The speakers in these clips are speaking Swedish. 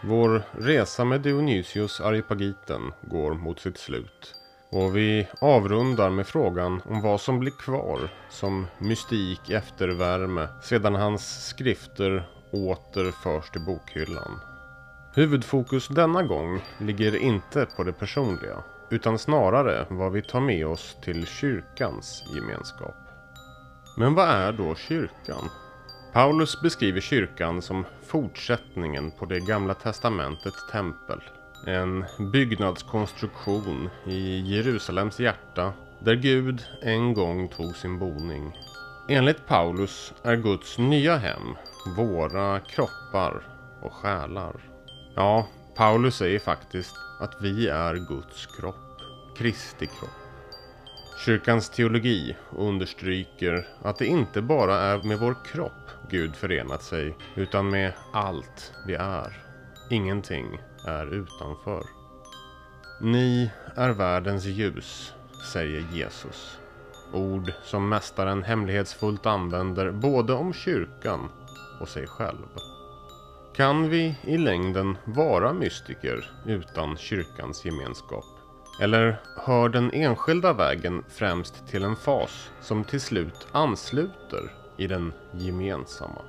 Vår resa med Dionysius Areopagiten går mot sitt slut. Och vi avrundar med frågan om vad som blir kvar som mystik eftervärme sedan hans skrifter åter förs till bokhyllan. Huvudfokus denna gång ligger inte på det personliga utan snarare vad vi tar med oss till kyrkans gemenskap. Men vad är då kyrkan? Paulus beskriver kyrkan som fortsättningen på det gamla testamentets tempel. En byggnadskonstruktion i Jerusalems hjärta där Gud en gång tog sin boning. Enligt Paulus är Guds nya hem våra kroppar och själar. Ja, Paulus säger faktiskt att vi är Guds kropp, Kristi kropp. Kyrkans teologi understryker att det inte bara är med vår kropp Gud förenat sig, utan med allt vi är. Ingenting är utanför. Ni är världens ljus, säger Jesus. Ord som mästaren hemlighetsfullt använder både om kyrkan och sig själv. Kan vi i längden vara mystiker utan kyrkans gemenskap? Eller hör den enskilda vägen främst till en fas som till slut ansluter i den gemensamma?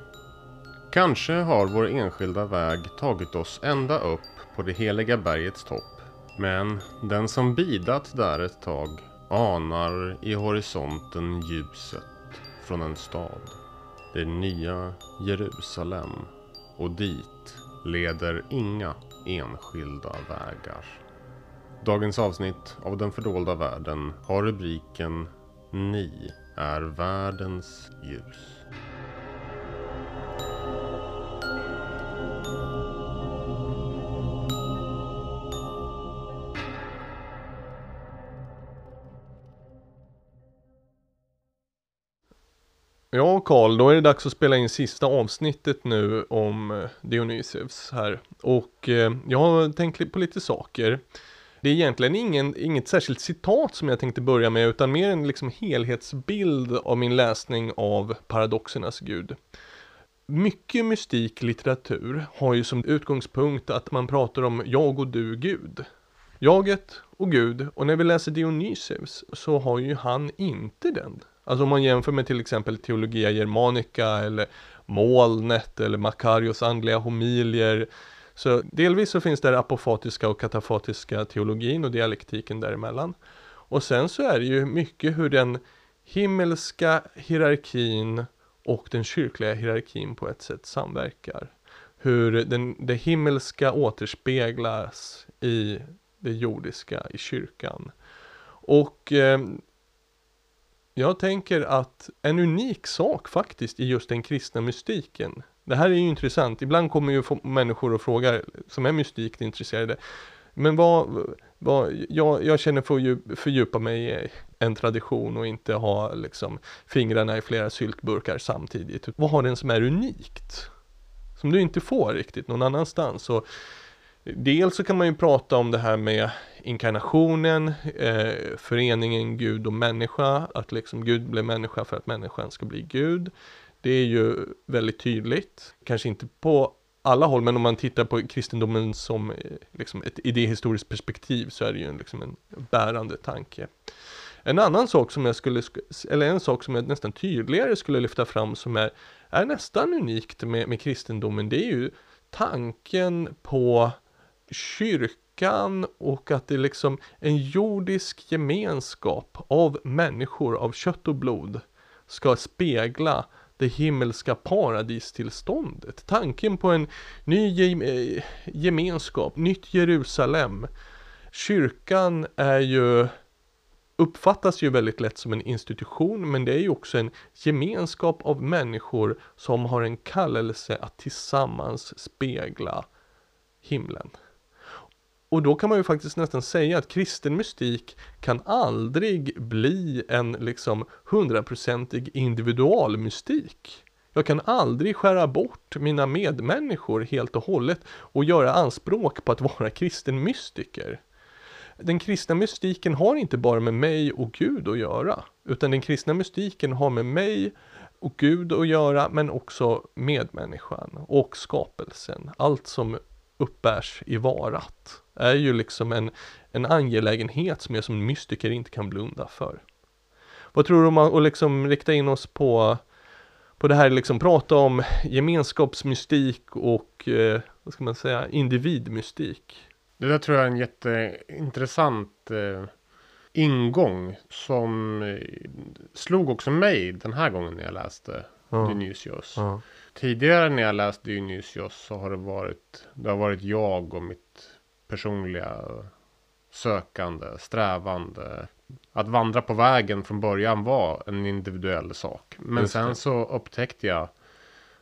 Kanske har vår enskilda väg tagit oss ända upp på det heliga bergets topp. Men den som bidat där ett tag anar i horisonten ljuset från en stad. Det nya Jerusalem. Och dit leder inga enskilda vägar. Dagens avsnitt av Den fördolda världen har rubriken Ni är världens ljus. Ja, Karl, då är det dags att spela in sista avsnittet nu om Dionysius här. Och eh, jag har tänkt på lite saker. Det är egentligen ingen, inget särskilt citat som jag tänkte börja med, utan mer en liksom helhetsbild av min läsning av Paradoxernas Gud. Mycket mystik litteratur har ju som utgångspunkt att man pratar om jag och du Gud. Jaget och Gud, och när vi läser Dionysius så har ju han inte den Alltså om man jämför med till exempel Teologia Germanica eller Molnet eller Makarios andliga homilier. Så delvis så finns det apofatiska och katafatiska teologin och dialektiken däremellan. Och sen så är det ju mycket hur den himmelska hierarkin och den kyrkliga hierarkin på ett sätt samverkar. Hur den, det himmelska återspeglas i det jordiska, i kyrkan. Och eh, jag tänker att en unik sak faktiskt i just den kristna mystiken. Det här är ju intressant. Ibland kommer ju människor och frågar som är mystikt intresserade. Men vad, vad jag, jag känner för att fördjupa mig i en tradition och inte ha liksom fingrarna i flera syltburkar samtidigt. Vad har den som är unikt? Som du inte får riktigt någon annanstans. Och Dels så kan man ju prata om det här med inkarnationen, eh, föreningen Gud och människa, att liksom Gud blev människa för att människan ska bli Gud. Det är ju väldigt tydligt, kanske inte på alla håll, men om man tittar på kristendomen som eh, liksom ett idéhistoriskt perspektiv så är det ju liksom en bärande tanke. En annan sak som jag skulle, eller en sak som jag nästan tydligare skulle lyfta fram som är, är nästan unikt med, med kristendomen, det är ju tanken på kyrkan och att det är liksom en jordisk gemenskap av människor av kött och blod ska spegla det himmelska paradistillståndet. Tanken på en ny eh, gemenskap, nytt Jerusalem. Kyrkan är ju uppfattas ju väldigt lätt som en institution men det är ju också en gemenskap av människor som har en kallelse att tillsammans spegla himlen. Och då kan man ju faktiskt nästan säga att kristen mystik kan aldrig bli en liksom hundraprocentig individualmystik. Jag kan aldrig skära bort mina medmänniskor helt och hållet och göra anspråk på att vara kristen mystiker. Den kristna mystiken har inte bara med mig och Gud att göra, utan den kristna mystiken har med mig och Gud att göra, men också medmänniskan och skapelsen. Allt som uppbärs i varat är ju liksom en, en angelägenhet som jag som mystiker inte kan blunda för. Vad tror du om att liksom rikta in oss på på det här liksom prata om gemenskapsmystik och eh, vad ska man säga individmystik. Det där tror jag är en jätteintressant eh, ingång som eh, slog också mig den här gången när jag läste Ja. Dionysios. Ja. Tidigare när jag läst Dionysios så har det varit, det har varit jag och mitt personliga sökande, strävande. Att vandra på vägen från början var en individuell sak. Men Just sen det. så upptäckte jag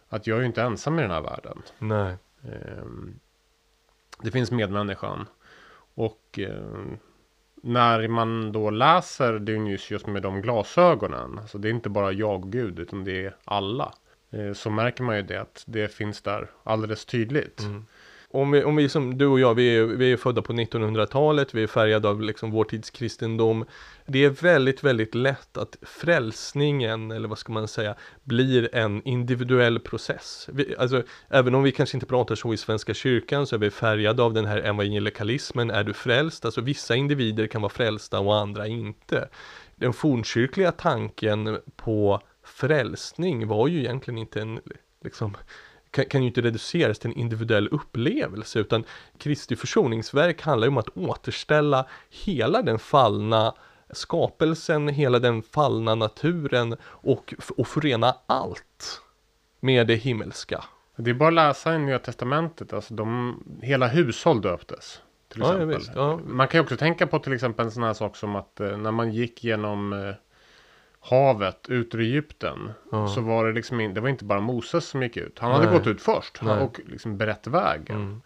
att jag är ju inte ensam i den här världen. Nej. Ehm, Det finns medmänniskan. Och ehm, när man då läser Dionysios med de glasögonen. Alltså det är inte bara jag och Gud utan det är alla. Eh, så märker man ju det att det finns där alldeles tydligt. Mm. Om vi, om vi som du och jag, vi är, vi är födda på 1900-talet, vi är färgade av liksom vår tids kristendom. Det är väldigt, väldigt lätt att frälsningen, eller vad ska man säga, blir en individuell process. Vi, alltså, även om vi kanske inte pratar så i Svenska kyrkan så är vi färgade av den här evangelikalismen, är du frälst? Alltså vissa individer kan vara frälsta och andra inte. Den fornkyrkliga tanken på frälsning var ju egentligen inte en, liksom, kan, kan ju inte reduceras till en individuell upplevelse utan Kristi försoningsverk handlar ju om att återställa hela den fallna skapelsen, hela den fallna naturen och, och förena allt med det himmelska. Det är bara att läsa i Nya Testamentet. Alltså de, hela hushåll döptes. Till Ja, ja, exempel. visst, ja. Man kan ju också tänka på till exempel en sån här sak som att eh, när man gick genom eh, havet ut ur Egypten. Ja. Så var det liksom in, det var inte bara Moses som gick ut. Han hade Nej. gått ut först Nej. och liksom berett vägen. Mm,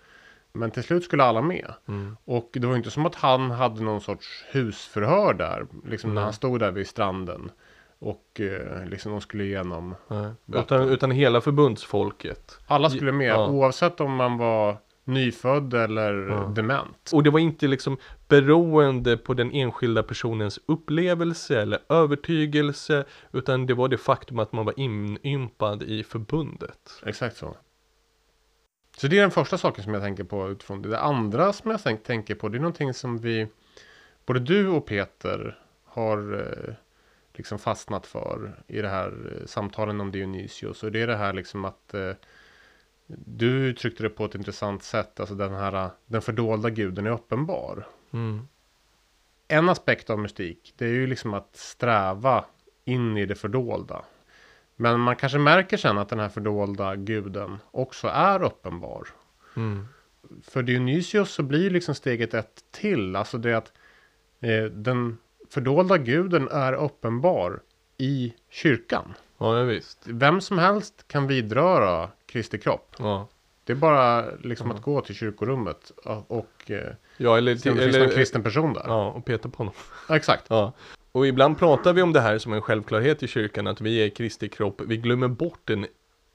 Men till slut skulle alla med. mm, Och det var inte som att han hade någon sorts husförhör där. Liksom när Nej. han stod där vid stranden. Och eh, liksom de skulle igenom. Utan, utan hela förbundsfolket. Alla skulle med Ja. oavsett om man var nyfödd eller Ja. dement. Och det var inte liksom beroende på den enskilda personens upplevelse eller övertygelse utan det var det faktum att man var inympad i förbundet. Exakt så. Så det är den första saken som jag tänker på utifrån det. Det andra som jag tänk- tänker på det är någonting som vi, både du och Peter har eh, liksom fastnat för i det här eh, samtalen om Dionysios. Och det är det här liksom att eh, du uttryckte det på ett intressant sätt. Alltså den här, eh, den fördolda guden är uppenbar. Mm. En aspekt av mystik, det är ju liksom att sträva in i det fördolda. Men man kanske märker sen att den här fördolda guden också är uppenbar. Mm. För Dionysios så blir liksom steget ett till. Alltså det att eh, den fördolda guden är uppenbar i kyrkan. Ja, visst. Vem som helst kan vidröra Kristi kropp. Ja. Det är bara liksom Mm. att gå till kyrkorummet och, eh, Ja, eller, se om det finns någon kristen person där. ja, och peta på honom. Ja, exakt. Ja. Och ibland pratar vi om det här som en självklarhet i kyrkan, att vi är Kristi kropp. Vi glömmer bort den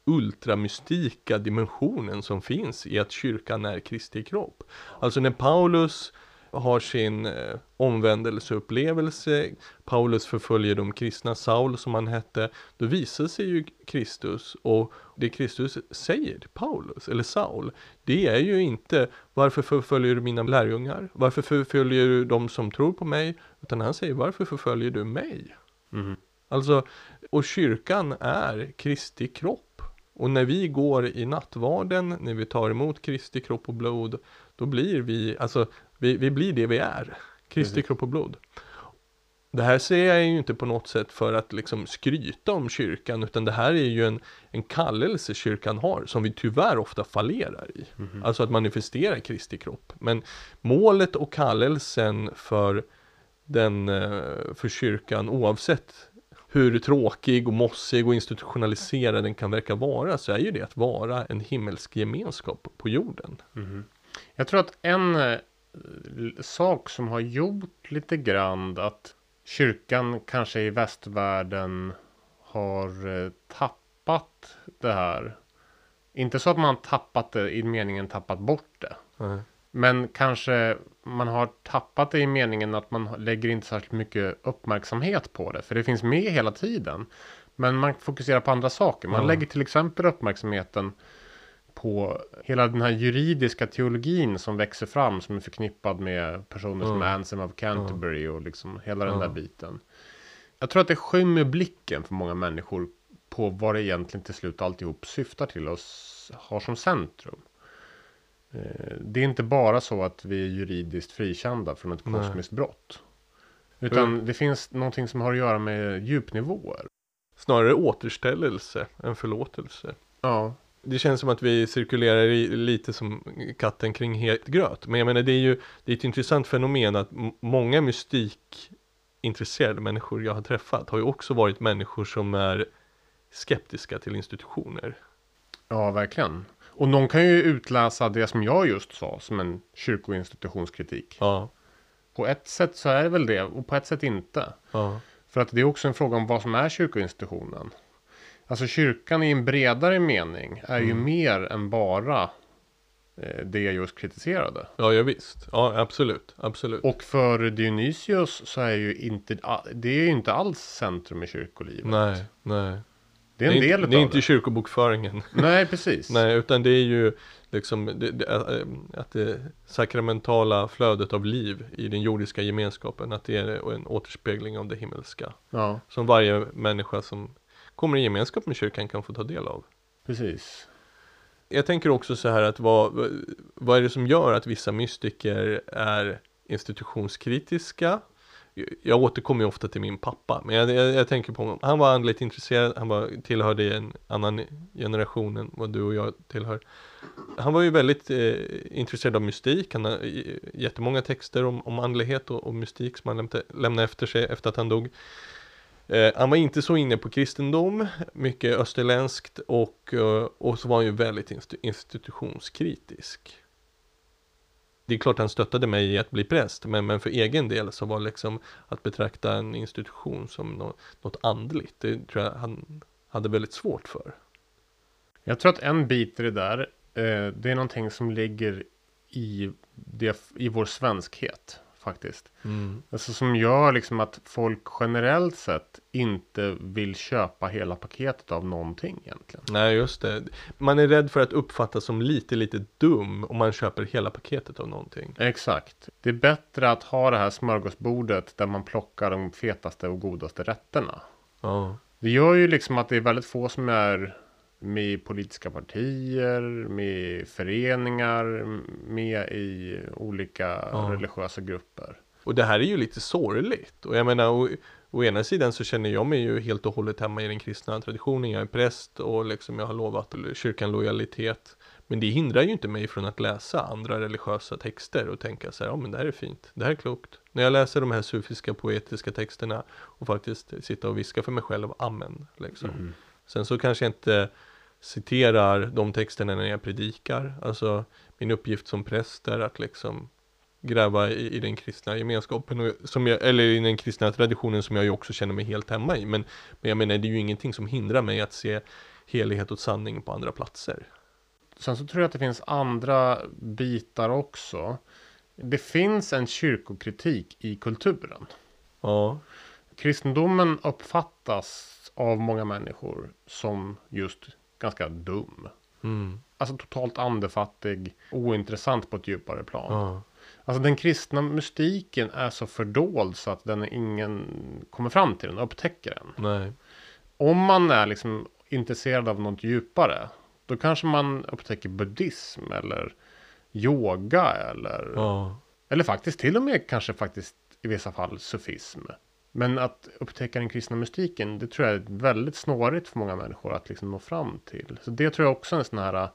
ultramystika dimensionen som finns i att kyrkan är Kristi kropp. Alltså när Paulus har sin eh, omvändelseupplevelse, Paulus förföljer de kristna, Saul som han hette, då visar sig ju Kristus och det Kristus säger till Paulus, eller Saul, det är ju inte varför förföljer du mina lärjungar? Varför förföljer du de som tror på mig? Utan han säger varför förföljer du mig? Mhm. Alltså, och kyrkan är Kristi kropp. Och när vi går i nattvarden, när vi tar emot Kristi kropp och blod, då blir vi, alltså, vi, vi blir det vi är. Kristi kropp och blod. Det här säger jag ju inte på något sätt för att liksom skryta om kyrkan, utan det här är ju en, en kallelse kyrkan har, som vi tyvärr ofta fallerar i. Mhm. Alltså att manifestera Kristi kropp. Men målet och kallelsen för den, eh, för kyrkan, oavsett hur tråkig och mossig och institutionaliserad den kan verka vara, så är ju det att vara en himmelsk gemenskap på jorden. Mhm. Jag tror att en eh, sak som har gjort lite grann att kyrkan kanske i västvärlden har eh, tappat det här. Inte så att man tappat det i meningen tappat bort det. Men kanske man har tappat det i meningen att man lägger inte särskilt mycket uppmärksamhet på det. För det finns med hela tiden. Men man fokuserar på andra saker. Man Ja. lägger till exempel uppmärksamheten på hela den här juridiska teologin som växer fram som är förknippad med personer som Mm. Anselm of Canterbury och liksom hela den där biten. Jag tror att det skymmer blicken för många människor på vad det egentligen till slut alltihop syftar till och har som centrum. Eh, Det är inte bara så att vi är juridiskt frikända från ett Nej. kosmiskt brott. Utan det finns någonting som har att göra med djupnivåer. Snarare återställelse än förlåtelse. Ja, Det känns som att vi cirkulerar i, lite som katten kring het gröt. Men jag menar det är ju det är ett intressant fenomen att många mystikintresserade människor jag har träffat har ju också varit människor som är skeptiska till institutioner. ja verkligen. Och någon kan ju utläsa det som jag just sa som en kyrkoinstitutionskritik. Ja, På ett sätt så är det väl det och på ett sätt inte. ja, För att det är också en fråga om vad som är kyrkoinstitutionen. Alltså kyrkan i en bredare mening är ju Mm. mer än bara eh, det jag just kritiserade. ja, ja visst. Ja, absolut, absolut. Och för Dionysios så är ju inte, det är ju inte alls centrum i kyrkolivet. Nej, nej. Det är en inte- del det är inte kyrkobokföringen. Nej, precis. Nej, utan det är ju liksom det, det, äh, att det sakramentala flödet av liv i den jordiska gemenskapen, att det är en återspegling av det himmelska. Ja, Som varje människa som kommer i gemenskap med kyrkan kan få ta del av. precis. Jag tänker också så här att vad, vad är det som gör att vissa mystiker är institutionskritiska? Jag återkommer ju ofta till min pappa, men jag, jag, jag tänker på honom. Han var andligt intresserad, han var, tillhörde en annan generation än vad du och jag tillhör. Han var ju väldigt eh, intresserad av mystik, han har eh, jättemånga texter om, om andlighet och, och mystik som han lämnade, lämnade efter sig efter att han dog. Eh, han var inte så inne på kristendom, mycket österländskt och, eh, och så var han ju väldigt institutionskritisk. Det är klart han stöttade mig i att bli präst, men, men för egen del så var liksom att betrakta en institution som nå- något andligt, det tror jag han hade väldigt svårt för. Jag tror att en bit i det där, eh, det är någonting som ligger i, det, i vår svenskhet faktiskt. Alltså som gör liksom att folk generellt sett inte vill köpa hela paketet av någonting egentligen. Nej, just det. Man är rädd för att uppfattas som lite, lite dum om man köper hela paketet av någonting. Exakt. Det är bättre att ha det här smörgåsbordet där man plockar de fetaste och godaste rätterna. Ja, Det gör ju liksom att det är väldigt få som är med politiska partier, med föreningar, med i olika Ja. religiösa grupper. Och det här är ju lite sorgligt. Och jag menar, å, å ena sidan så känner jag mig ju helt och hållet hemma i den kristna traditionen. Jag är präst och liksom jag har lovat kyrkan lojalitet. Men det hindrar ju inte mig från att läsa andra religiösa texter och tänka så här, ja men det här är fint, det här är klokt. När jag läser de här sufiska poetiska texterna och faktiskt sitta och viska för mig själv, amen. Liksom. Mm. Sen så kanske jag inte citerar de texterna när jag predikar. Alltså min uppgift som präst är att liksom gräva i, i den kristna gemenskapen, och, som jag, eller i den kristna traditionen som jag ju också känner mig helt hemma i. Men, men jag menar, det är ju ingenting som hindrar mig att se helighet och sanning på andra platser. Sen så tror jag att det finns andra bitar också. Det finns en kyrkokritik i kulturen. Ja, Kristendomen uppfattas av många människor som just ganska dum. mm, Alltså totalt andefattig, ointressant på ett djupare plan. ja, Alltså den kristna mystiken är så fördold så att den ingen kommer fram till den och upptäcker den. nej, Om man är liksom intresserad av något djupare, då kanske man upptäcker buddhism eller yoga eller, ja, eller faktiskt till och med kanske faktiskt i vissa fall sufism. Men att upptäcka den kristna mystiken, det tror jag är väldigt snårigt för många människor att liksom nå fram till. Så det tror jag också är en sån här äh,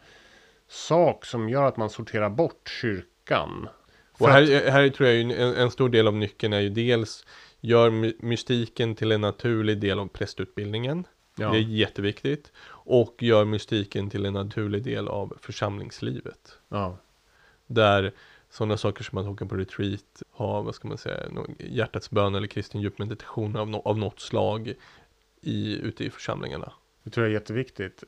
sak som gör att man sorterar bort kyrkan. För Och här, här tror jag ju en, en stor del av nyckeln är ju dels gör my- mystiken till en naturlig del av prästutbildningen. Ja. Det är jätteviktigt. Och gör mystiken till en naturlig del av församlingslivet. Ja, Där sådana saker som att åka på retreat, ha, vad ska man säga, hjärtats bön eller kristen djupmeditation av, no, av något slag i, ute i församlingarna. det tror jag är jätteviktigt.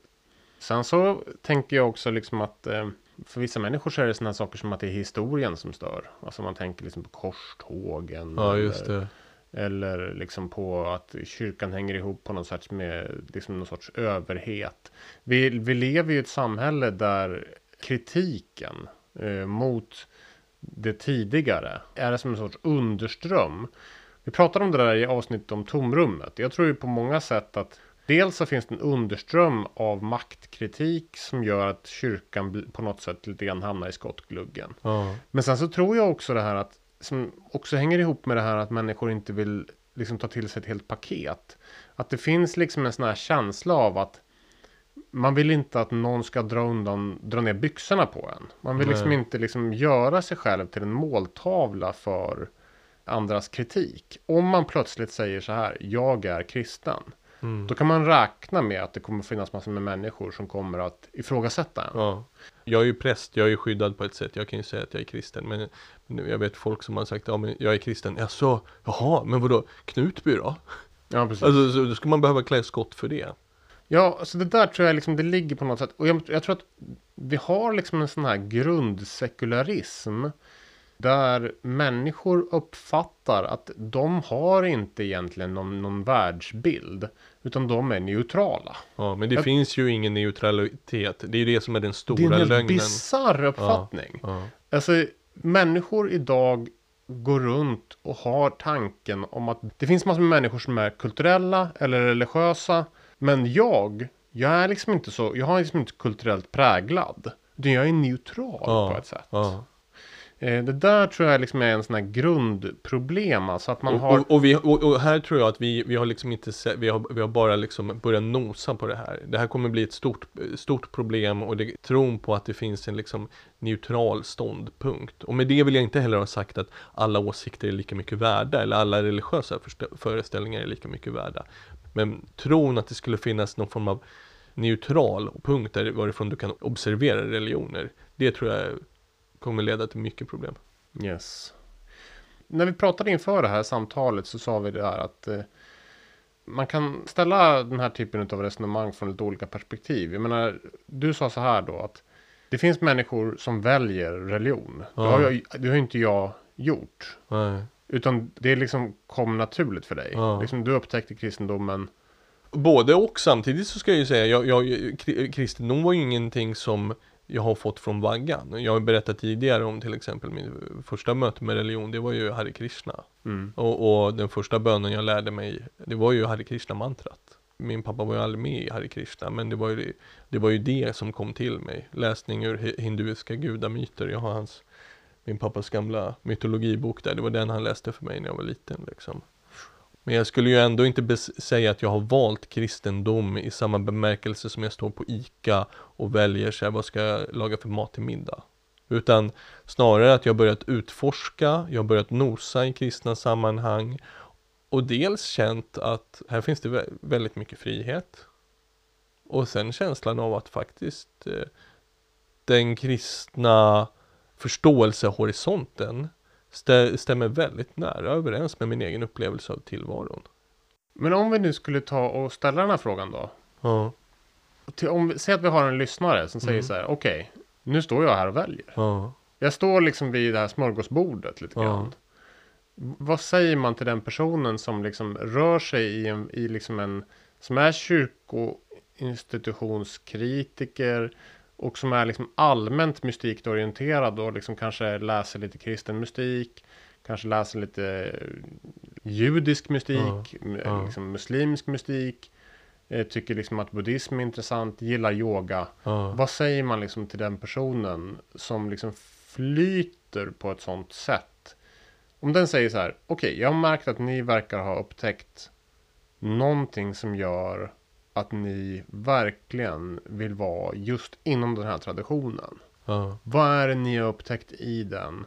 Sen så tänker jag också liksom att eh, för vissa människor så är det sådana saker som att det är historien som stör. Alltså man tänker liksom på korstågen. Ja, eller just det. Eller liksom på att kyrkan hänger ihop på något sätt med liksom någon sorts överhet. Vi, vi lever i ett samhälle där kritiken eh, mot det tidigare är som en sorts underström. Vi pratade om det där i avsnittet om tomrummet. Jag tror ju på många sätt att dels så finns det en underström av maktkritik som gör att kyrkan på något sätt lite grann hamnar i skottgluggen. Ja. Men sen så tror jag också det här att som också hänger ihop med det här att människor inte vill liksom ta till sig ett helt paket. Att det finns liksom en sån här känsla av att man vill inte att någon ska dra undan, dra ner byxorna på en. Man vill liksom Nej. inte liksom göra sig själv till en måltavla för andras kritik. Om man plötsligt säger så här, jag är kristen. Mm. Då kan man räkna med att det kommer finnas massor med människor som kommer att ifrågasätta en. Ja. Jag är ju präst, jag är ju skyddad på ett sätt. Jag kan ju säga att jag är kristen. Men, jag vet folk som har sagt, ja men jag är kristen. Jag så, jaha, men vadå, Knutby då? Ja, precis. Alltså, så, då ska man behöva klä skott för det. Ja, så det där tror jag liksom det ligger på något sätt. Och jag, jag tror att vi har liksom en sån här grundsekularism. Där människor uppfattar att de har inte egentligen någon, någon världsbild. Utan de är neutrala. Ja, men det Jag- finns ju ingen neutralitet. Det är ju det som är den Det är en stora lögnen. bisarr uppfattning. Ja. Alltså, människor idag går runt och har tanken om att det finns massor med människor som är kulturella eller religiösa. Men jag, jag är liksom inte så, jag har liksom inte kulturellt präglad. Utan jag är neutral Ja, på ett sätt. Ja. Eh, Det där tror jag liksom är en sån här grundproblem. Alltså att man har... och, och, vi, och, och här tror jag att vi, vi har liksom inte se, vi, har, vi har bara liksom börjat nosa på det här. Det här kommer bli ett stort, stort problem och det, tron på att det finns en liksom neutral ståndpunkt. Och med det vill jag inte heller ha sagt att alla åsikter är lika mycket värda eller alla religiösa föreställningar är lika mycket värda. Men tron att det skulle finnas någon form av neutral punkt där varifrån du kan observera religioner. Det tror jag kommer leda till mycket problem. Yes. När vi pratade inför det här samtalet så sa vi det här att eh, man kan ställa den här typen av resonemang från lite olika perspektiv. Jag menar, du sa så här då att det finns människor som väljer religion. Det, Ja. har jag, det har inte jag gjort. Nej. Utan det liksom kom naturligt för dig. Ja. Liksom, du upptäckte kristendomen. Både och samtidigt så ska jag ju säga, jag, jag, kri- kristendom var ju ingenting som jag har fått från vaggan. Jag har berättat tidigare om till exempel min första möte med religion, det var ju Hare Krishna. Mm. Och, och den första bönen jag lärde mig, det var ju Hare Krishna-mantrat. Min pappa var ju aldrig med i Hare Krishna, men det var ju det, var ju det som kom till mig. Läsning ur hi- hinduiska gudamyter, jag har hans, min pappas gamla mytologibok där, det var den han läste för mig när jag var liten liksom. Men jag skulle ju ändå inte säga att jag har valt kristendom i samma bemärkelse som jag står på ICA och väljer så här, vad ska jag laga för mat till middag. Utan snarare att jag börjat utforska, jag har börjat nosa i kristna sammanhang och dels känt att här finns det väldigt mycket frihet. Och sen känslan av att faktiskt eh, den kristna förståelsehorisonten stä- stämmer väldigt nära överens med min egen upplevelse av tillvaron. Men om vi nu skulle ta och ställa den här frågan då. Ja, Till, om vi, säg att vi har en lyssnare som säger Mm. så här. Okej, nu står jag här och väljer. ja, Jag står liksom vid det här smörgåsbordet lite Ja. grann. Vad säger man till den personen som liksom rör sig i, en, i liksom en, som är kyrkoinstitutionskritiker och som är liksom allmänt mystikt orienterad och liksom kanske läser lite kristen mystik, kanske läser lite eh, judisk mystik, ja. liksom muslimsk mystik, eh, tycker liksom att buddhism är intressant, gillar yoga. ja. Vad säger man liksom till den personen som liksom flyter på ett sånt sätt? Om den säger så här, okej, jag har märkt att ni verkar ha upptäckt någonting som gör att ni verkligen vill vara just inom den här traditionen. ja. Vad är det ni har upptäckt i den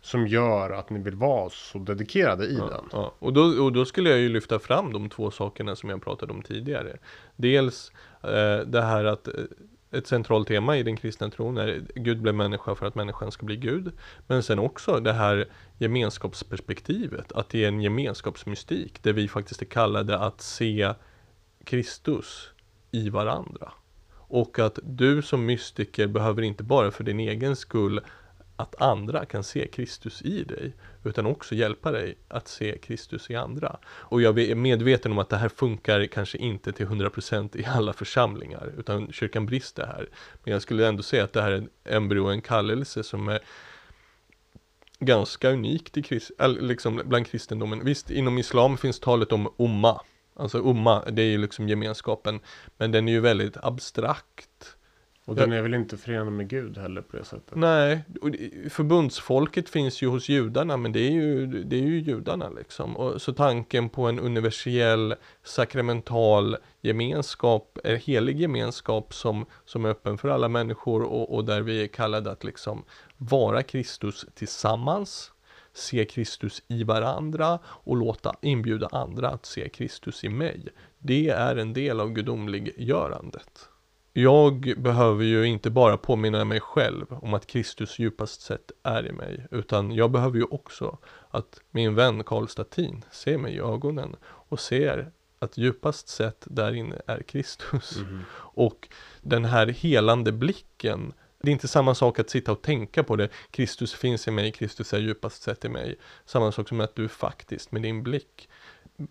som gör att ni vill vara så dedikerade i Ja, den? ja. Och, då, och då skulle jag ju lyfta fram de två sakerna som jag pratade om tidigare. Dels eh, det här att eh, ett centralt tema i den kristna tron är Gud blev människa för att människan ska bli Gud. Men sen också det här gemenskapsperspektivet, att det är en gemenskapsmystik där vi faktiskt är kallade att se Kristus i varandra. Och att du som mystiker behöver inte bara för din egen skull att andra kan se Kristus i dig, utan också hjälpa dig att se Kristus i andra. Och jag är medveten om att det här funkar kanske inte till 100% i alla församlingar, utan kyrkan brister här. Men jag skulle ändå säga att det här är en embryo, en kallelse som är ganska unikt i krist, liksom bland kristendomen. Visst, inom islam finns talet om umma, alltså umma, det är ju liksom gemenskapen, men den är ju väldigt abstrakt. Och den är väl inte förenad med Gud heller på det sättet? Nej, förbundsfolket finns ju hos judarna men det är ju, det är ju judarna liksom. Och, så tanken på en universell sakramental gemenskap, en helig gemenskap som, som är öppen för alla människor och, och där vi är kallade att liksom vara Kristus tillsammans se Kristus i varandra och låta inbjuda andra att se Kristus i mig. Det är en del av gudomliggörandet jag behöver ju inte bara påminna mig själv om att Kristus djupast sett är i mig, utan jag behöver ju också att min vän Karl Statin ser mig i ögonen och ser att djupast sett där inne är Kristus. Mm. Och den här helande blicken, det är inte samma sak att sitta och tänka på det, Kristus finns i mig, Kristus är djupast sett i mig. Samma sak som att du faktiskt med din blick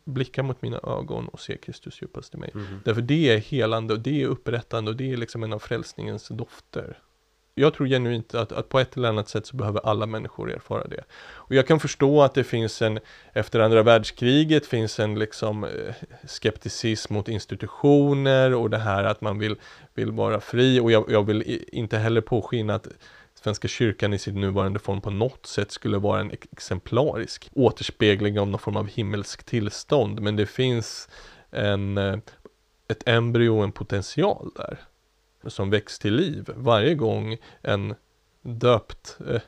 blicka mot mina ögon och se Kristus djupast i mig. Mm. Därför det är helande och det är upprättande och det är liksom en av frälsningens dofter. Jag tror genuint att, att på ett eller annat sätt så behöver alla människor erfara det. Och jag kan förstå att det finns en, efter andra världskriget finns en liksom eh, skepticism mot institutioner och det här att man vill, vill vara fri och jag, jag vill inte heller påskina att Svenska kyrkan i sin nuvarande form på något sätt skulle vara en exemplarisk återspegling av någon form av himmelsk tillstånd. Men det finns en, eh, ett embryo, en potential där. Som väcks till liv varje gång en döpt eh,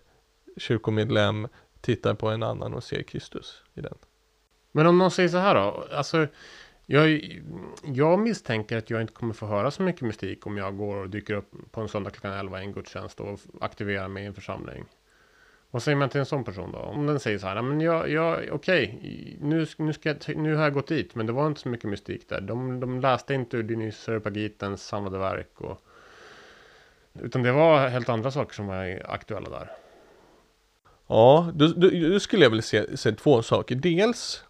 kyrkomedlem tittar på en annan och ser Kristus i den. Men om någon säger så här då, alltså jag, jag misstänker att jag inte kommer få höra så mycket mystik om jag går och dyker upp på en söndag klockan 11 i en gudstjänst och aktiverar mig i en församling. Vad säger man till en sån person då? Om den säger så här, men jag, jag okej, okay, nu, nu, nu har jag gått dit, men det var inte så mycket mystik där. De, de läste inte ur Dionys Areopagitens samlade verk. Och, utan det var helt andra saker som var aktuella där. Ja, då, då, då skulle jag vilja se, se två saker. Dels,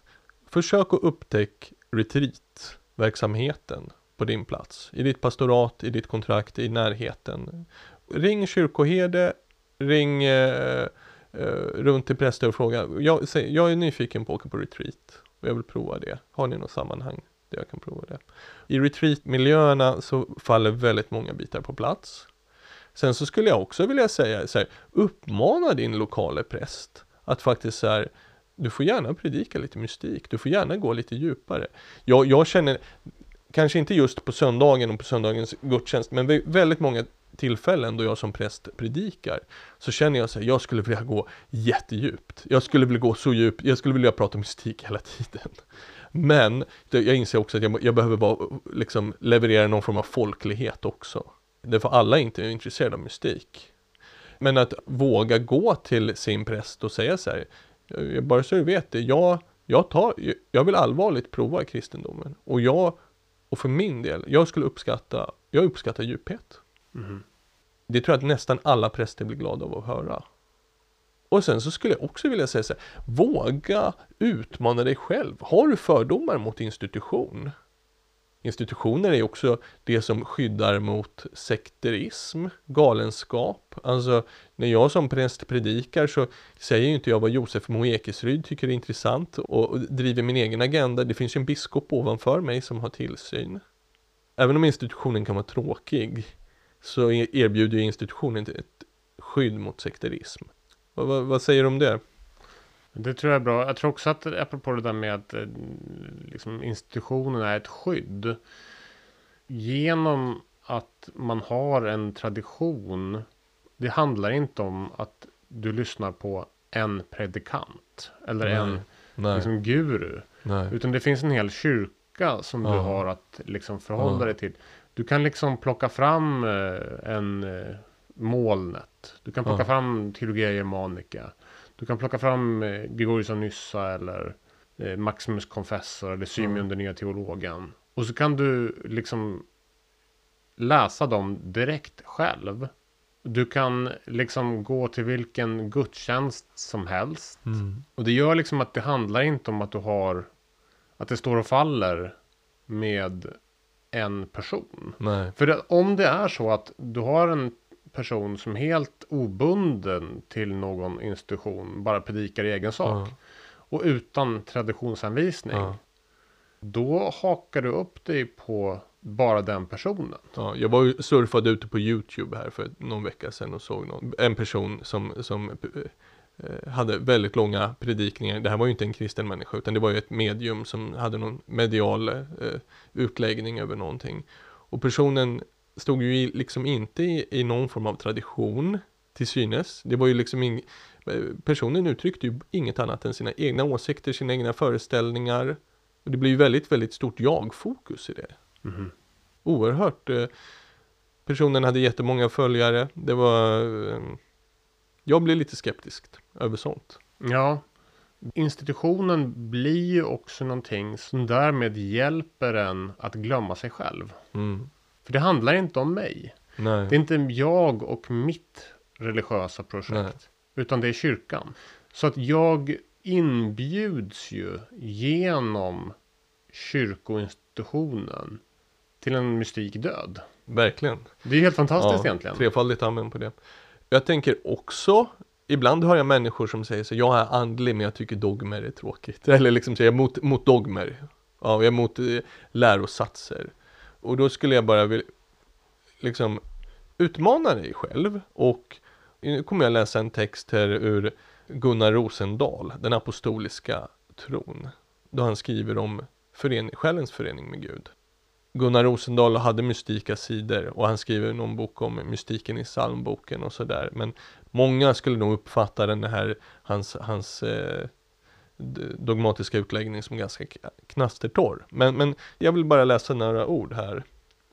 försök att upptäcka retreatverksamheten på din plats. I ditt pastorat, i ditt kontrakt, i närheten. Ring kyrkoherde, ring eh, eh, runt till präster och fråga. Jag, säg, jag är nyfiken på att åka på retreat och jag vill prova det. Har ni något sammanhang där jag kan prova det? I retreatmiljöerna så faller väldigt många bitar på plats. Sen så skulle jag också vilja säga så här, uppmana din lokale präst att faktiskt så här, du får gärna predika lite mystik, du får gärna gå lite djupare. Jag, jag känner, kanske inte just på söndagen och på söndagens gudstjänst, men vid väldigt många tillfällen då jag som präst predikar så känner jag så här, jag skulle vilja gå jättedjupt. Jag skulle vilja gå så djupt, jag skulle vilja prata mystik hela tiden. Men jag inser också att jag, jag behöver bara liksom leverera någon form av folklighet också. Därför alla är inte intresserade av mystik. Men att våga gå till sin präst och säga så här, bara så du vet det, jag, jag, tar, jag vill allvarligt prova kristendomen. Och jag, och för min del, jag skulle uppskatta, jag uppskattar djuphet. Mm. Det tror jag att nästan alla präster blir glada av att höra. Och sen så skulle jag också vilja säga så här, våga utmana dig själv. Har du fördomar mot institution? Institutioner är också det som skyddar mot sekterism, galenskap. Alltså när jag som präst predikar så säger ju inte jag vad Josef Moekesryd tycker är intressant och driver min egen agenda. Det finns ju en biskop ovanför mig som har tillsyn. Även om institutionen kan vara tråkig så erbjuder institutionen ett skydd mot sekterism. Vad, vad, vad säger du om det? Det tror jag är bra. Jag tror också att apropå det där med att eh, liksom, institutionen är ett skydd. Genom att man har en tradition. Det handlar inte om att du lyssnar på en predikant. Eller nej, en nej. Liksom, guru. Nej. Utan det finns en hel kyrka som ja. du har att liksom, förhålla ja. dig till. Du kan liksom plocka fram eh, en eh, molnet. Du kan plocka ja. fram Teologia Germanica. Du kan plocka fram eh, Gregorius av Nyssa eller eh, Maximus Confessor eller Symeon mm. den nya teologen. Och så kan du liksom läsa dem direkt själv. Du kan liksom gå till vilken gudstjänst som helst. Mm. Och det gör liksom att det handlar inte om att du har, att det står och faller med en person. Nej. För det, om det är så att du har en person som helt obunden till någon institution bara predikar i egen sak Ja. och utan traditionsanvisning. Ja. Då hakar du upp dig på bara den personen. Ja, jag var ju surfade ute på YouTube här för någon vecka sedan och såg någon, en person som, som eh, hade väldigt långa predikningar. Det här var ju inte en kristen människa utan det var ju ett medium som hade någon medial eh, utläggning över någonting. Och personen stod ju i, liksom inte i, i någon form av tradition till synes. Det var ju liksom ing, eh, personen uttryckte ju inget annat än sina egna åsikter, sina egna föreställningar. Och det blir ju väldigt, väldigt stort jag-fokus i det Mhm. oerhört. eh, Personen hade jättemånga följare. Det var... eh, Jag blev lite skeptisk över sånt. Ja, institutionen blir ju också någonting som därmed hjälper en att glömma sig själv. Mm. För det handlar inte om mig. Nej. Det är inte jag och mitt religiösa projekt. Nej. Utan det är kyrkan. Så att jag inbjuds ju genom kyrkoinstitutionen till en mystik död. Verkligen. Det är helt fantastiskt egentligen. Trefaldigt amen på det. Jag tänker också, ibland har jag människor som säger så, jag är andlig men jag tycker dogmer är tråkigt. Eller liksom säger mot, mot dogmer. Ja, jag är mot eh, lärosatser. Och då skulle jag bara vilja, liksom utmana dig själv och nu kommer jag läsa en text här ur Gunnar Rosendahl, den apostoliska tron. Då han skriver om förening, själens förening med Gud. Gunnar Rosendahl hade mystika sidor och han skriver någon bok om mystiken i psalmboken och sådär. Men många skulle nog uppfatta den här, hans, hans eh, dogmatiska utläggning som ganska knastertorr. Men, men jag vill bara läsa några ord här.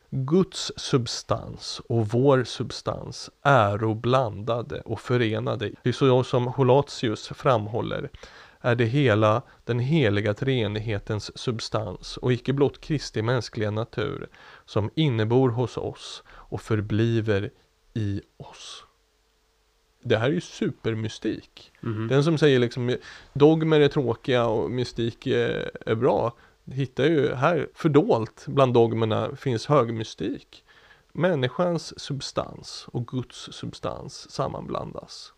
Guds substans och vår substans äro blandade och förenade. Det är så som Holatius framhåller är det hela den heliga treenighetens substans och icke blott Kristi mänskliga natur som innebor hos oss och förbliver i oss. Det här är ju supermystik. Mhm. Den som säger liksom dogmer är tråkiga och mystik är, är bra hittar ju här fördolt bland dogmerna finns hög mystik. Människans substans och Guds substans sammanblandas.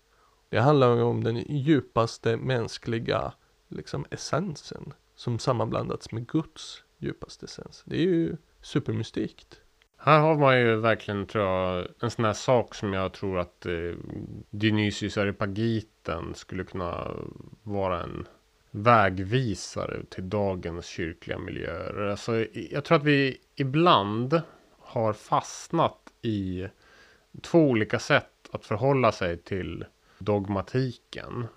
Det handlar om den djupaste mänskliga liksom, essensen som sammanblandats med Guds djupaste essens. Det är ju supermystikt. Här har man ju verkligen tror jag en sån här sak som jag tror att eh, Dionysius Areopagiten skulle kunna vara en vägvisare till dagens kyrkliga miljöer. Alltså, jag tror att vi ibland har fastnat i två olika sätt att förhålla sig till dogmatiken.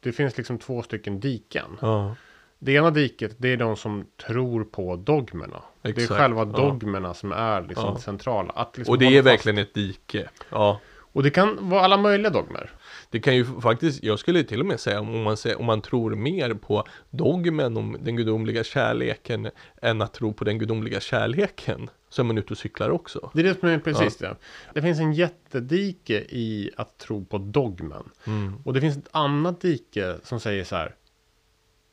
Det finns liksom två stycken diken. Ja, det ena diket det är de som tror på dogmerna. Det är Exakt, själva ja. dogmerna som är liksom Ja. centrala. Att liksom och det är verkligen ett dike. Ja. Och det kan vara alla möjliga dogmer. Det kan ju faktiskt, jag skulle till och med säga om man, säger, om man tror mer på dogmen om den gudomliga kärleken än att tro på den gudomliga kärleken så är man ute och cyklar också. Det är det som är precis det. Det finns en jättedike i att tro på dogmen. Mm. Och det finns ett annat dike som säger så här.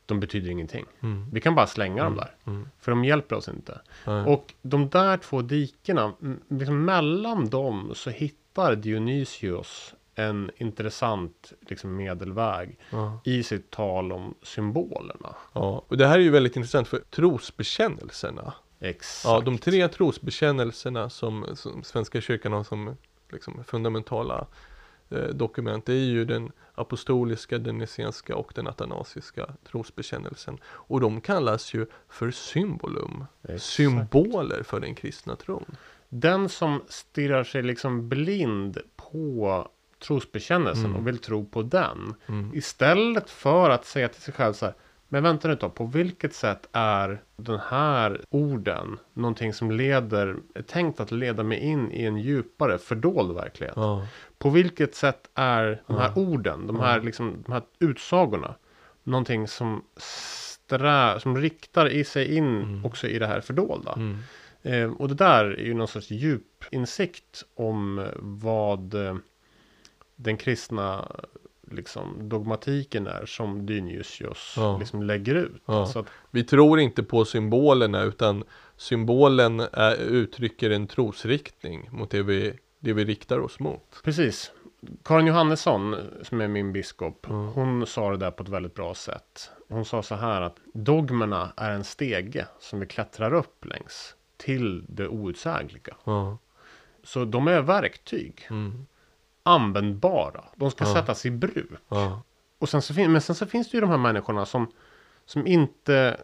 De betyder ingenting. Mm. Vi kan bara slänga dem där. Mm. För de hjälper oss inte. Nej. Och de där två dikena, liksom mellan dem så hittar Dionysius en intressant liksom, medelväg Ja. i sitt tal om symbolerna. ja, och det här är ju väldigt intressant för trosbekännelserna. Exakt. Ja, de tre trosbekännelserna som, som Svenska kyrkan har som liksom, fundamentala dokument. Det är ju den apostoliska, den nicenska och den atanasiska trosbekännelsen. Och de kallas ju för symbolum. Exakt. Symboler för den kristna tron. Den som stirrar sig liksom blind på trosbekännelsen Mm. och vill tro på den. Mm. Istället för att säga till sig själv så här. Men vänta nu då, på vilket sätt är den här orden någonting som leder, är tänkt att leda mig in i en djupare fördold verklighet? Ja, På vilket sätt är de här Ja. orden, de här, liksom, de här utsagorna, någonting som, strä, som riktar i sig in Mm. också i det här fördolda? mm. Eh, och det där är ju någon sorts djup insikt om vad eh, den kristna liksom, dogmatiken är som Dionysios Ja. liksom lägger ut. Ja. Att, Vi tror inte på symbolerna utan symbolen är, uttrycker en trosriktning mot det vi, det vi riktar oss mot. precis. Karin Johannesson, som är min biskop, Mm. hon sa det där på ett väldigt bra sätt. Hon sa så här att dogmerna är en stege som vi klättrar upp längs till det outsägliga. Ja. Så de är verktyg, Mm. användbara. De ska sättas i bruk. Och sen så, fin- men sen så finns det ju de här människorna som, som inte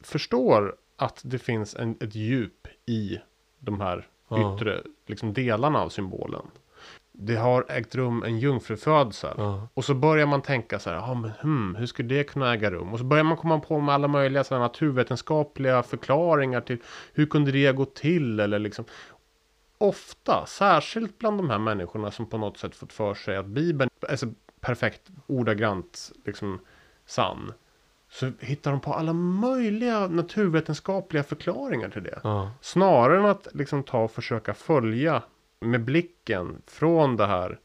förstår att det finns en, ett djup i de här Ja. yttre liksom, delarna av symbolen. Det har ägt rum en jungfrufödsel. Ja. Och så börjar man tänka så här, ah, men, hmm, hur skulle det kunna äga rum? Och så börjar man komma på med alla möjliga så här, naturvetenskapliga förklaringar till hur kunde det gå till? Eller liksom, ofta, särskilt bland de här människorna som på något sätt fått för sig att Bibeln är så perfekt ordagrant liksom, sann. Så hittar de på alla möjliga naturvetenskapliga förklaringar till det. Ja. Snarare än att liksom ta och försöka följa med blicken från det här,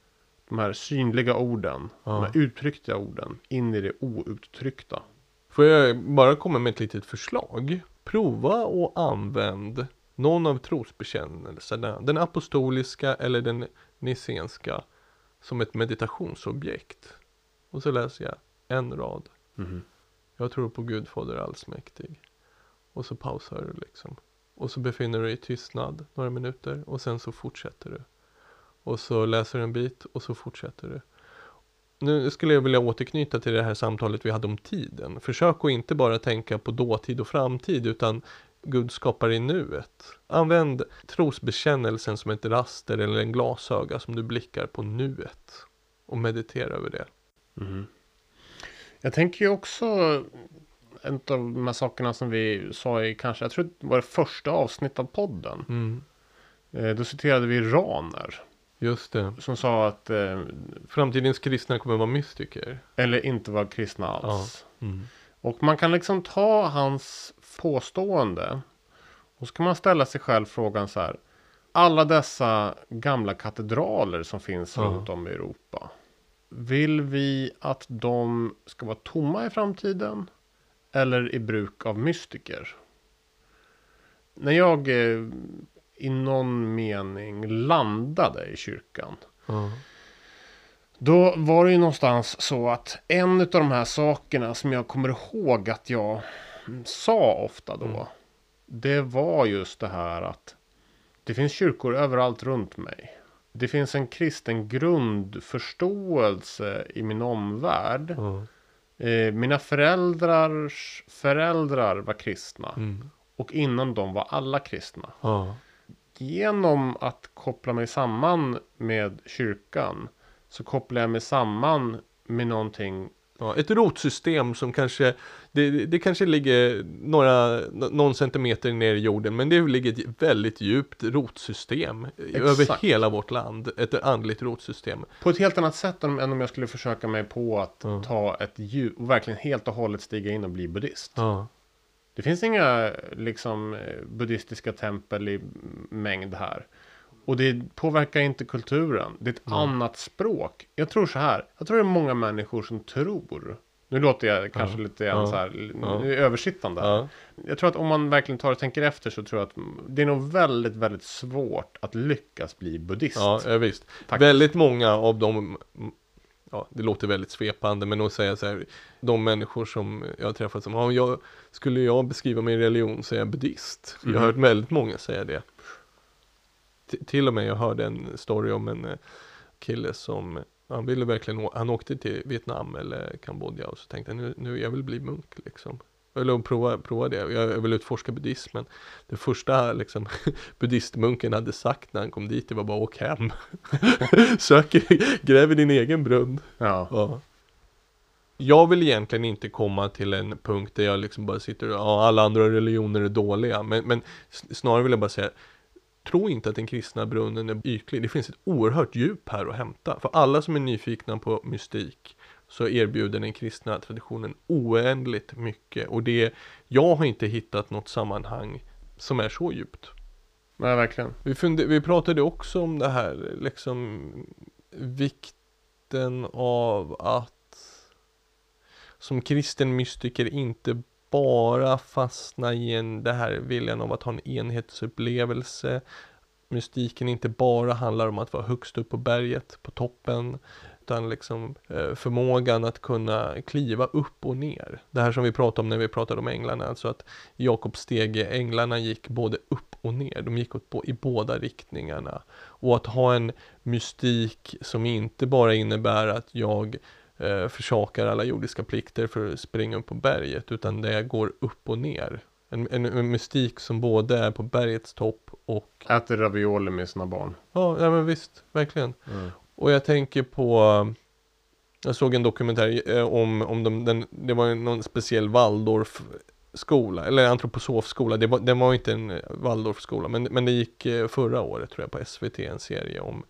de här synliga orden, Ja. de här uttryckta orden, in i det outtryckta. Får jag bara komma med ett litet förslag? Prova och använd någon av trosbekännelserna, den apostoliska eller den nicenska, som ett meditationsobjekt. Och så läser jag en rad. Jag tror på Gud Fader allsmäktig. Och så pausar du liksom. Och så befinner du dig i tystnad några minuter och sen så fortsätter du. Och så läser du en bit och så fortsätter du. Nu skulle jag vilja återknyta till det här samtalet vi hade om tiden. Försök att inte bara tänka på dåtid och framtid utan Gud skapar i nuet. Använd trosbekännelsen som ett raster eller en glasöga som du blickar på nuet. Och meditera över det. Mm-hmm. Jag tänker ju också en av de här sakerna som vi sa i kanske, jag tror det var det första avsnittet av podden. Mm. Eh, då citerade vi Raner. Just det. Som sa att, eh, Framtidens kristna kommer vara mystiker. eller inte var kristna alls. Mm. Och man kan liksom ta hans påstående. Och så kan man ställa sig själv frågan så här. Alla dessa gamla katedraler som finns Ja. runt om i Europa. Vill vi att de ska vara tomma i framtiden? Eller i bruk av mystiker? När jag eh, i någon mening landade i kyrkan. Ja. Då var det ju någonstans så att en av de här sakerna som jag kommer ihåg att jag sa ofta då. Mm. Det var just det här att det finns kyrkor överallt runt mig. Det finns en kristen grundförståelse i min omvärld. Ja. Eh, mina föräldrars föräldrar var kristna. Mm. Och innan dem var alla kristna. Ja. Genom att koppla mig samman med kyrkan så kopplar jag mig samman med någonting. Ja, ett rotsystem som kanske, det, det kanske ligger några, nå- någon centimeter ner i jorden, men det ligger ett väldigt djupt rotsystem över Exakt. hela vårt land. Ett andligt rotsystem. På ett helt annat sätt än om jag skulle försöka mig på att Ja. ta ett djup och verkligen helt och hållet stiga in och bli buddhist. Ja. Det finns inga liksom eh, buddhistiska tempel i mängd här. Och det påverkar inte kulturen. Det är ett annat språk. Jag tror så här. Jag tror det är många människor som tror. Nu låter jag kanske lite grann Ja. så här. Nu översittande. Jag tror att om man verkligen tar och tänker efter så tror jag att det är nog väldigt, väldigt svårt att lyckas bli buddhist. Ja, visst. Faktiskt. Väldigt många av dem, ja det låter väldigt svepande, men att säga så här, de människor som jag har träffat som, ja, jag, skulle jag beskriva min religion så är jag buddhist. Jag har Mhm. hört väldigt många säga det. Till och med jag hörde en story om en eh, kille som, han ville verkligen, han åkte till Vietnam eller Kambodja och så tänkte han, nu, nu jag vill bli munk liksom. Eller prova, prova det, jag, vill utforska buddhismen. Det första liksom, buddhistmunken hade sagt när han kom dit, det var bara åk hem. Sök, gräv i din egen brunn. Ja. Ja. Jag vill egentligen inte komma till en punkt där jag liksom bara sitter och, ja alla andra religioner är dåliga. Men, men snarare vill jag bara säga, tro inte att den kristna brunnen är ytlig. Det finns ett oerhört djup här att hämta. För alla som är nyfikna på mystik så erbjuder den kristna traditionen oändligt mycket. Och det, jag har inte hittat något sammanhang som är så djupt. Nej, verkligen. Vi, funde, vi pratade också om det här, liksom vikten av att som kristen mystiker inte bara fastna i en, det här viljan av att ha en enhetsupplevelse. Mystiken inte bara handlar om att vara högst upp på berget, på toppen, utan liksom eh, förmågan att kunna kliva upp och ner. Det här som vi pratade om när vi pratade om änglarna, alltså att Jakobs stege, änglarna gick både upp och ner, de gick åt, i båda riktningarna. Och att ha en mystik som inte bara innebär att jag eh, försakar alla jordiska plikter för att springa upp på berget, utan det går upp och ner. En, en, en mystik som både är på bergets topp och... Äter ravioli med sina barn. Ja, ja men visst, verkligen. Mm. Och jag tänker på Jag såg en dokumentär eh, om, om de, den, det var någon speciell Waldorf skola, eller antroposofskola, det var, den var inte en Waldorfskola, men, men det gick eh, förra året tror jag på SVT, en serie om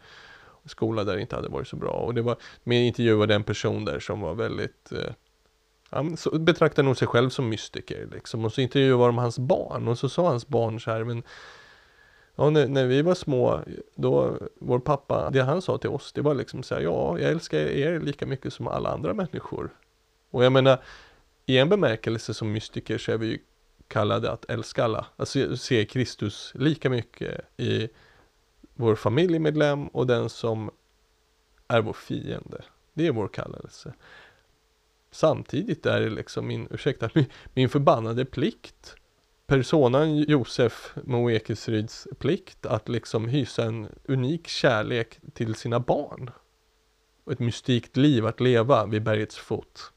skola där det inte hade varit så bra. Och det var, med intervjuade en person där som var väldigt eh, han betraktade nog sig själv som mystiker liksom. Och så intervjuade de hans barn och så sa hans barn så här, men Ja, när, när, vi var små, då, vår pappa, det han sa till oss, det var liksom så här, ja, jag älskar er lika mycket som alla andra människor. Och jag menar, i en bemärkelse som mystiker så är vi ju kallade att älska alla, alltså se Kristus lika mycket i vår familjemedlem och den som är vår fiende. Det är vår kallelse. Samtidigt är det liksom min, ursäkta, min, min förbannade plikt personan Josef Moekesryds plikt att liksom hysa en unik kärlek till sina barn. Och ett mystikt liv att leva vid bergets fot.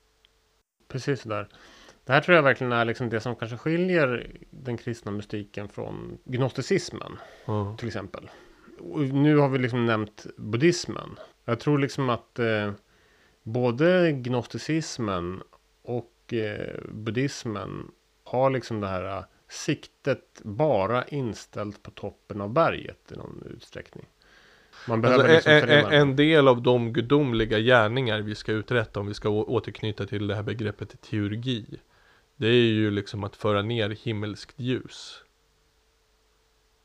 Precis där. Det här tror jag verkligen är liksom det som kanske skiljer den kristna mystiken från gnosticismen. Mm. Till exempel. Nu har vi liksom nämnt buddhismen. Jag tror liksom att eh, både gnosticismen och eh, buddhismen har liksom det här siktet bara inställt på toppen av berget i någon utsträckning. Man behöver alltså, liksom en, en del av de gudomliga gärningar vi ska uträtta om vi ska återknyta till det här begreppet teurgi. Det är ju liksom att föra ner himmelskt ljus.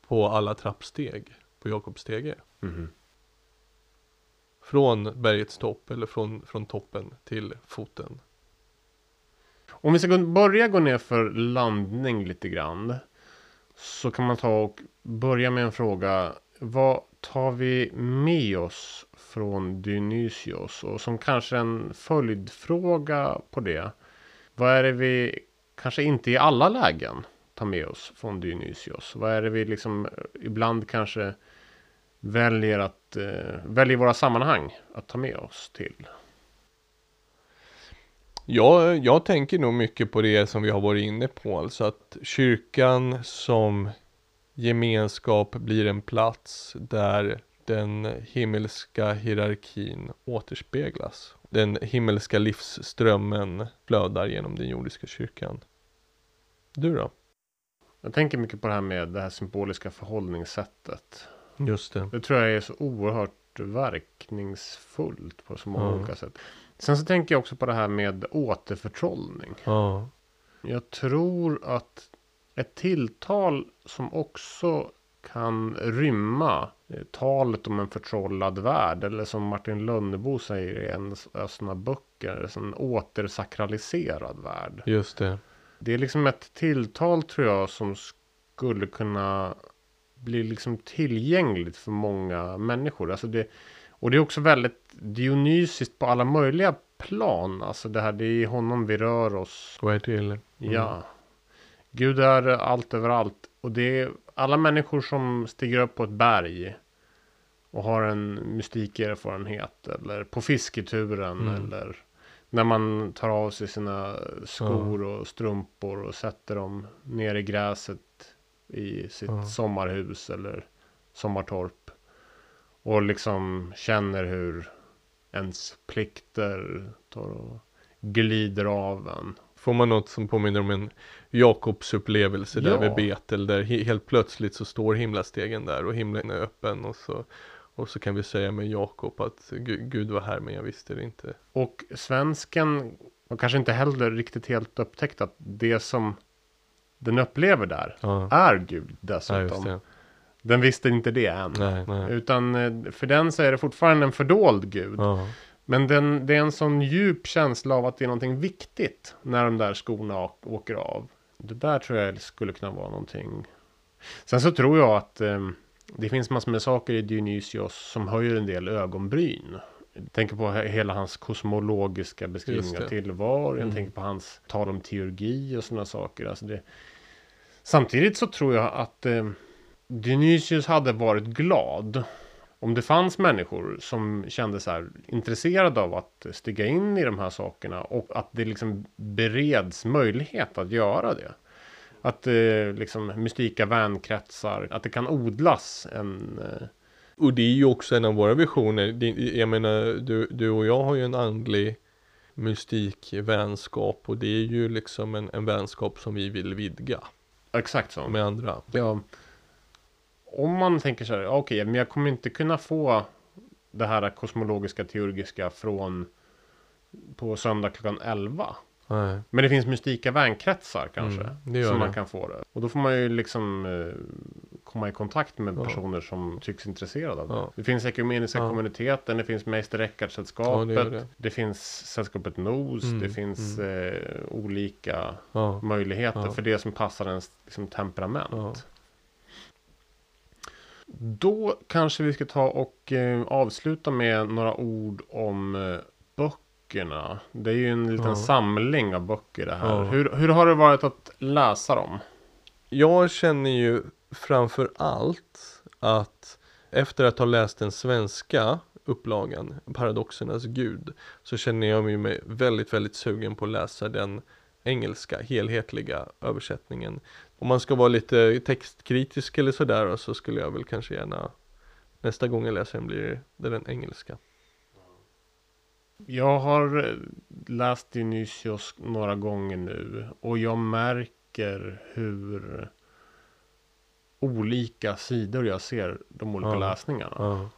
På alla trappsteg på Jakobs stege. Mm. Från bergets topp eller från, från toppen till foten. Om vi ska börja gå ner för landning lite grann. Så kan man ta och börja med en fråga. Vad tar vi med oss från Dionysios? Och som kanske en följdfråga på det. Vad är det vi kanske inte i alla lägen tar med oss från Dionysios? Vad är det vi liksom ibland kanske väljer att eh, välja våra sammanhang att ta med oss till? Ja, jag tänker nog mycket på det som vi har varit inne på, alltså att kyrkan som gemenskap blir en plats där den himmelska hierarkin återspeglas. Den himmelska livsströmmen flödar genom den jordiska kyrkan. Du då? Jag tänker mycket på det här med det här symboliska förhållningssättet. Just det. Det tror jag är så oerhört verkningsfullt på så många mm. olika sätt. Sen så tänker jag också på det här med återförtrollning. Ja. Jag tror att ett tilltal som också kan rymma eh, talet om en förtrollad värld. Eller som Martin Lönnebo säger i en av sina böcker. En återsakraliserad värld. Just det. Det är liksom ett tilltal tror jag som skulle kunna bli liksom tillgängligt för många människor. Alltså det, och det är också väldigt Dionysiskt på alla möjliga plan. Alltså det här, det är i honom vi rör oss. Går till. Mm. Ja. Gud är allt överallt. Och det är alla människor som stiger upp på ett berg. Och har en mystikerfarenhet. Eller på fisketuren. Mm. Eller när man tar av sig sina skor och strumpor. Och sätter dem ner i gräset. I sitt ja. sommarhus eller sommartorp. Och liksom känner hur ens plikter tar och glider av en. Får man något som påminner om en Jakobs upplevelse ja. där vid Betel där helt plötsligt så står himlastegen där och himlen är öppen och så och så kan vi säga med Jakob att Gud var här men jag visste det inte. Och svensken har kanske inte heller riktigt helt upptäckt att det som den upplever där ja. är Gud dessutom. Ja, Den visste inte det än. Nej, nej. Utan eh, för den så är det fortfarande en fördold gud. Ja. Men den, det är en sån djup känsla av att det är någonting viktigt när de där skorna åker av. Det där tror jag skulle kunna vara någonting. Sen så tror jag att eh, det finns massor med saker i Dionysios som höjer en del ögonbryn. Jag tänker på he- hela hans kosmologiska beskrivning av tillvaron. Jag Mm. tänker på hans tal om teurgi och sådana saker. Alltså det... Samtidigt så tror jag att eh, Dionysius hade varit glad om det fanns människor som kände så här intresserade av att stiga in i de här sakerna och att det liksom bereds möjlighet att göra det. Att eh, liksom mystika vänkretsar, att det kan odlas en... Eh, Och det är ju också en av våra visioner. Jag menar, du, du och jag har ju en andlig mystik vänskap och det är ju liksom en, en vänskap som vi vill vidga exakt så. med andra. Ja. Om man tänker så här, okej, men jag kommer inte kunna få det här kosmologiska teurgiska från på söndag klockan 11. Nej. Men det finns mystika vänkretsar kanske. Mm, som det. man kan få det. Och då får man ju liksom eh, komma i kontakt med Ja. personer som tycks intresserade av det. Ja. Det finns ekumeniska Ja. kommuniteten, det finns Meister Ja, Eckhart-sällskapet. det gör det, det. finns sällskapet Nos, Mm, det finns eh, olika Ja. möjligheter Ja. för det som passar ens liksom, temperament. Ja. Då kanske vi ska ta och eh, avsluta med några ord om eh, böckerna. Det är ju en liten Ja. samling av böcker det här. Ja. Hur, hur har det varit att läsa dem? Jag känner ju framför allt att efter att ha läst den svenska upplagan, Paradoxernas gud, så känner jag mig väldigt, väldigt sugen på att läsa den engelska, helhetliga översättningen. Om man ska vara lite textkritisk eller sådär så skulle jag väl kanske gärna nästa gång jag läser den blir det den engelska. Jag har eh, läst Dionysios några gånger nu och jag märker hur olika sidor jag ser de olika Ja. läsningarna. Ja,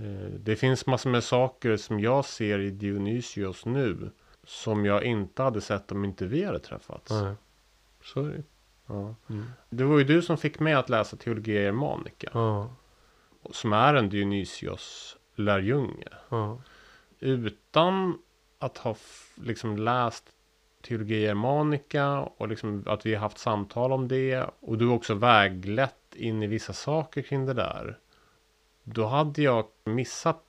Eh, Det finns massor med saker som jag ser i Dionysios nu som jag inte hade sett om inte vi hade träffats. nej. Så. Ja. Mm. Det var ju du som fick mig att läsa Teologia Germanica. Ja, Som är en Dionysios lärjunge. ja, Utan att ha liksom läst Teologia Germanica och liksom att vi har haft samtal om det. Och du också väglett in i vissa saker kring det där. Då hade jag missat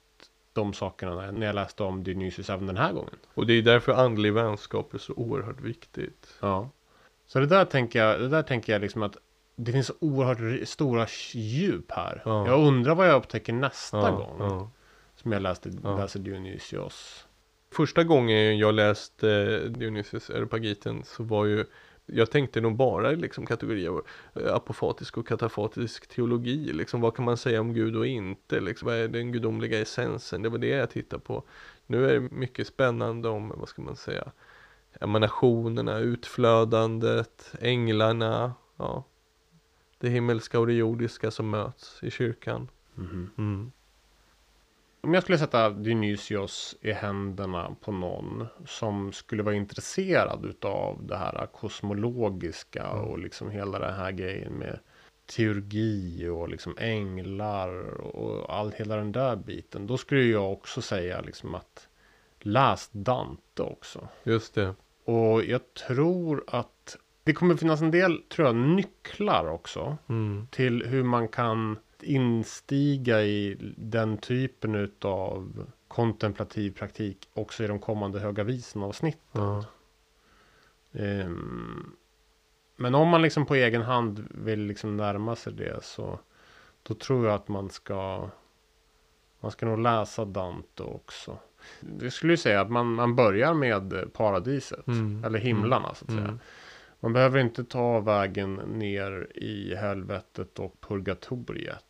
de sakerna när- jag läste om Dionysius även den här gången. och det är därför andlig vänskap är så oerhört viktigt. Ja. Så det där tänker jag, det där tänker jag liksom att det finns oerhört stora djup här. Ja. Jag undrar vad jag upptäcker nästa Ja, gång. ja. Som jag läste, läser Dionysios. Första gången jag läste eh, Dionysius Areopagiten så var ju jag tänkte nog bara liksom kategorier av eh, apofatisk och katafatisk teologi. Liksom, vad kan man säga om Gud och inte? Liksom, vad är den gudomliga essensen? Det var det jag tittade på. Nu är det mycket spännande om, vad ska man säga, emanationerna, utflödandet, änglarna, ja, det himmelska och det jordiska som möts i kyrkan. Mhm. Mm. Om jag skulle sätta Dionysios i händerna på någon som skulle vara intresserad utav det här kosmologiska Mm. och liksom hela den här grejen med teurgi och liksom änglar och all, hela den där biten. Då skulle jag också säga liksom att läs Dante också. Just det. Och jag tror att det kommer finnas en del, tror jag, nycklar också Mm. till hur man kan instiga i den typen av kontemplativ praktik också i de kommande Höga Visan-avsnitten. Ja. Ehm, men om man liksom på egen hand vill liksom närma sig det så då tror jag att man ska man ska nog läsa Dante också. Jag skulle ju säga att man, man börjar med paradiset. Mm. Eller himlarna så att säga. Mm. Man behöver inte ta vägen ner i helvetet och purgatoriet.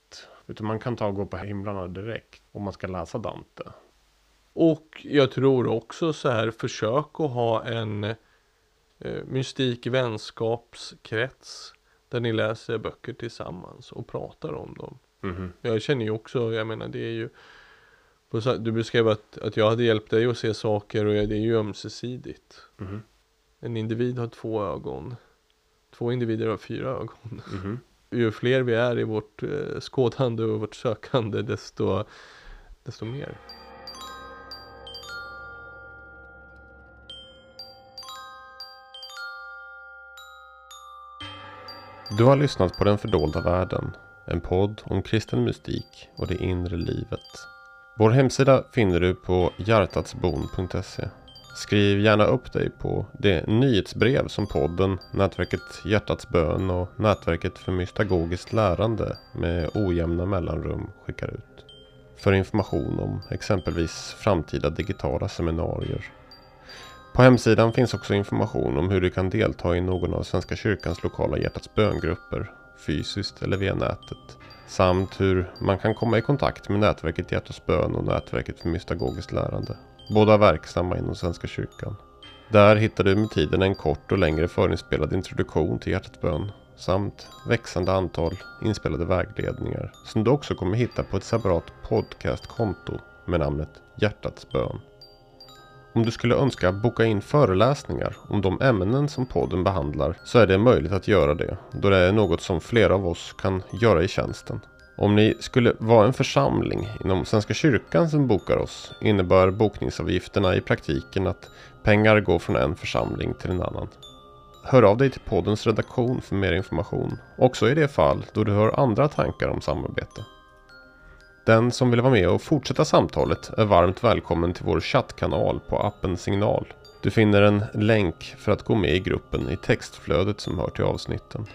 Utan man kan ta och gå på himlarna direkt. Om man ska läsa Dante. Och jag tror också så här, försök att ha en eh, mystik vänskapskrets där ni läser böcker tillsammans och pratar om dem. Mhm. Jag känner ju också, jag menar det är ju du beskrev att, att jag hade hjälpt dig att se saker och det är ju ömsesidigt. Mhm. En individ har två ögon. Två individer har fyra ögon. Mhm ju fler vi är i vårt eh, skådande och vårt sökande desto, desto mer. Du har lyssnat på Den fördolda världen. En podd om kristen mystik och det inre livet. Vår hemsida finner du på hjärtatsbon.se. Skriv gärna upp dig på det nyhetsbrev som podden, nätverket Hjärtats bön och nätverket för mystagogiskt lärande med ojämna mellanrum skickar ut. För information om exempelvis framtida digitala seminarier. På hemsidan finns också information om hur du kan delta i någon av Svenska kyrkans lokala Hjärtats böngrupper, fysiskt eller via nätet. Samt hur man kan komma i kontakt med nätverket Hjärtats bön och nätverket för mystagogiskt lärande. Båda verksamma inom Svenska kyrkan. Där hittar du med tiden en kort och längre förinspelad introduktion till Hjärtats bön samt växande antal inspelade vägledningar som du också kommer hitta på ett separat podcastkonto med namnet Hjärtats bön. Om du skulle önska boka in föreläsningar om de ämnen som podden behandlar så är det möjligt att göra det då det är något som flera av oss kan göra i tjänsten. Om ni skulle vara en församling inom Svenska kyrkan som bokar oss innebär bokningsavgifterna i praktiken att pengar går från en församling till en annan. Hör av dig till poddens redaktion för mer information, också i det fall då du har andra tankar om samarbete. Den som vill vara med och fortsätta samtalet är varmt välkommen till vår chattkanal på appen Signal. Du finner en länk för att gå med i gruppen i textflödet som hör till avsnitten.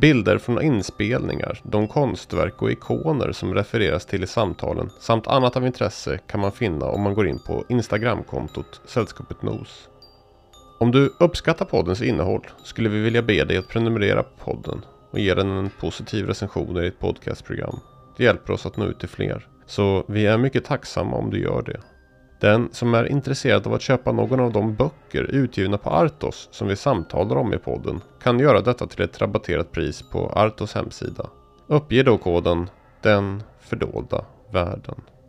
Bilder från inspelningar, de konstverk och ikoner som refereras till i samtalen samt annat av intresse kan man finna om man går in på Instagramkontot Sällskapet Nos. Om du uppskattar poddens innehåll skulle vi vilja be dig att prenumerera på podden och ge den en positiv recension i ditt podcastprogram. Det hjälper oss att nå ut till fler. Så vi är mycket tacksamma om du gör det. Den som är intresserad av att köpa någon av de böcker utgivna på Artos som vi samtalar om i podden kan göra detta till ett rabatterat pris på Artos hemsida. Uppge då koden Den fördolda världen.